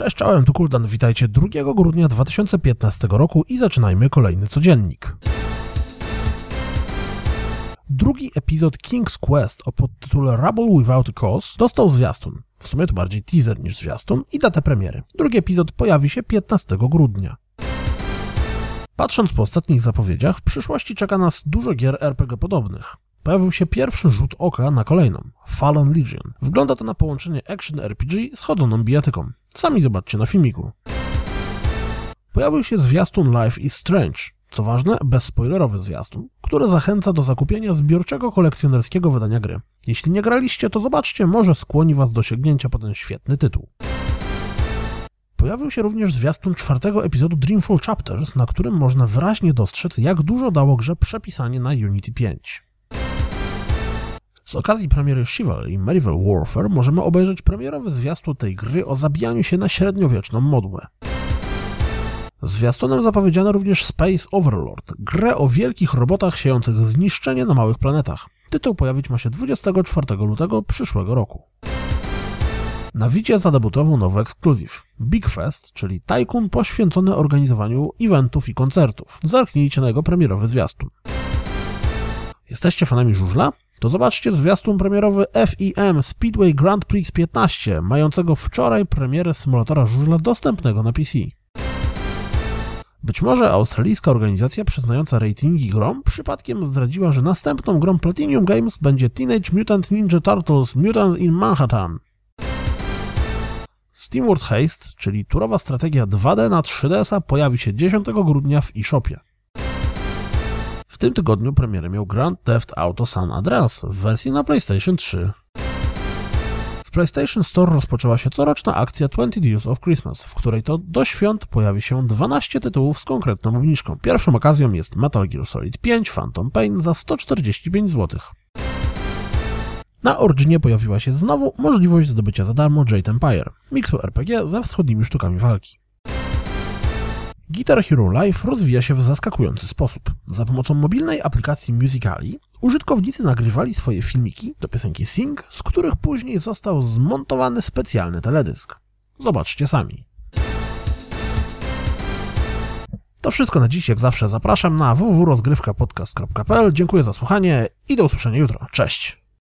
Cześć, czołem, tu Kuldan, witajcie 2 grudnia 2015 roku i zaczynajmy kolejny codziennik. Drugi epizod King's Quest o podtytule Rubble Without a Cause dostał zwiastun, w sumie to bardziej teaser niż zwiastun, i datę premiery. Drugi epizod pojawi się 15 grudnia. Patrząc po ostatnich zapowiedziach, w przyszłości czeka nas dużo gier RPG podobnych. Pojawił się pierwszy rzut oka na kolejną, Fallen Legion. Wygląda to na połączenie action RPG z chodzoną bijatyką. Sami zobaczcie na filmiku. Pojawił się zwiastun Life is Strange, co ważne, bezspoilerowy zwiastun, który zachęca do zakupienia zbiorczego kolekcjonerskiego wydania gry. Jeśli nie graliście, to zobaczcie, może skłoni was do sięgnięcia po ten świetny tytuł. Pojawił się również zwiastun czwartego epizodu Dreamfall Chapters, na którym można wyraźnie dostrzec, jak dużo dało grze przepisanie na Unity 5. Z okazji premiery Chivalry i Medieval Warfare możemy obejrzeć premierowy zwiastun tej gry o zabijaniu się na średniowieczną modłę. Zwiastunem zapowiedziano również Space Overlord, grę o wielkich robotach siejących zniszczenie na małych planetach. Tytuł pojawić ma się 24 lutego przyszłego roku. Na Wicie zadebutował nowy ekskluzyw Big Fest, czyli tajkun poświęcony organizowaniu eventów i koncertów. Zerknijcie na jego premierowy zwiastun. Jesteście fanami żużla? To zobaczcie zwiastun premierowy FIM Speedway Grand Prix 15, mającego wczoraj premierę symulatora żużla dostępnego na PC. Być może australijska organizacja przyznająca ratingi grom przypadkiem zdradziła, że następną grą Platinum Games będzie Teenage Mutant Ninja Turtles Mutant in Manhattan. Steamworld Haste, czyli turowa strategia 2D na 3DS-a pojawi się 10 grudnia w eShopie. Tym tygodniu premierę miał Grand Theft Auto San Andreas w wersji na PlayStation 3. W PlayStation Store rozpoczęła się coroczna akcja 20 Days of Christmas, w której to do świąt pojawi się 12 tytułów z konkretną obniżką. Pierwszą okazją jest Metal Gear Solid 5 Phantom Pain za 145 zł. Na Originie pojawiła się znowu możliwość zdobycia za darmo Jade Empire, miksu RPG ze wschodnimi sztukami walki. Guitar Hero Live rozwija się w zaskakujący sposób. Za pomocą mobilnej aplikacji Musical.ly użytkownicy nagrywali swoje filmiki do piosenki Sing, z których później został zmontowany specjalny teledysk. Zobaczcie sami. To wszystko na dziś, jak zawsze zapraszam na www.rozgrywkapodcast.pl. Dziękuję za słuchanie i do usłyszenia jutro. Cześć!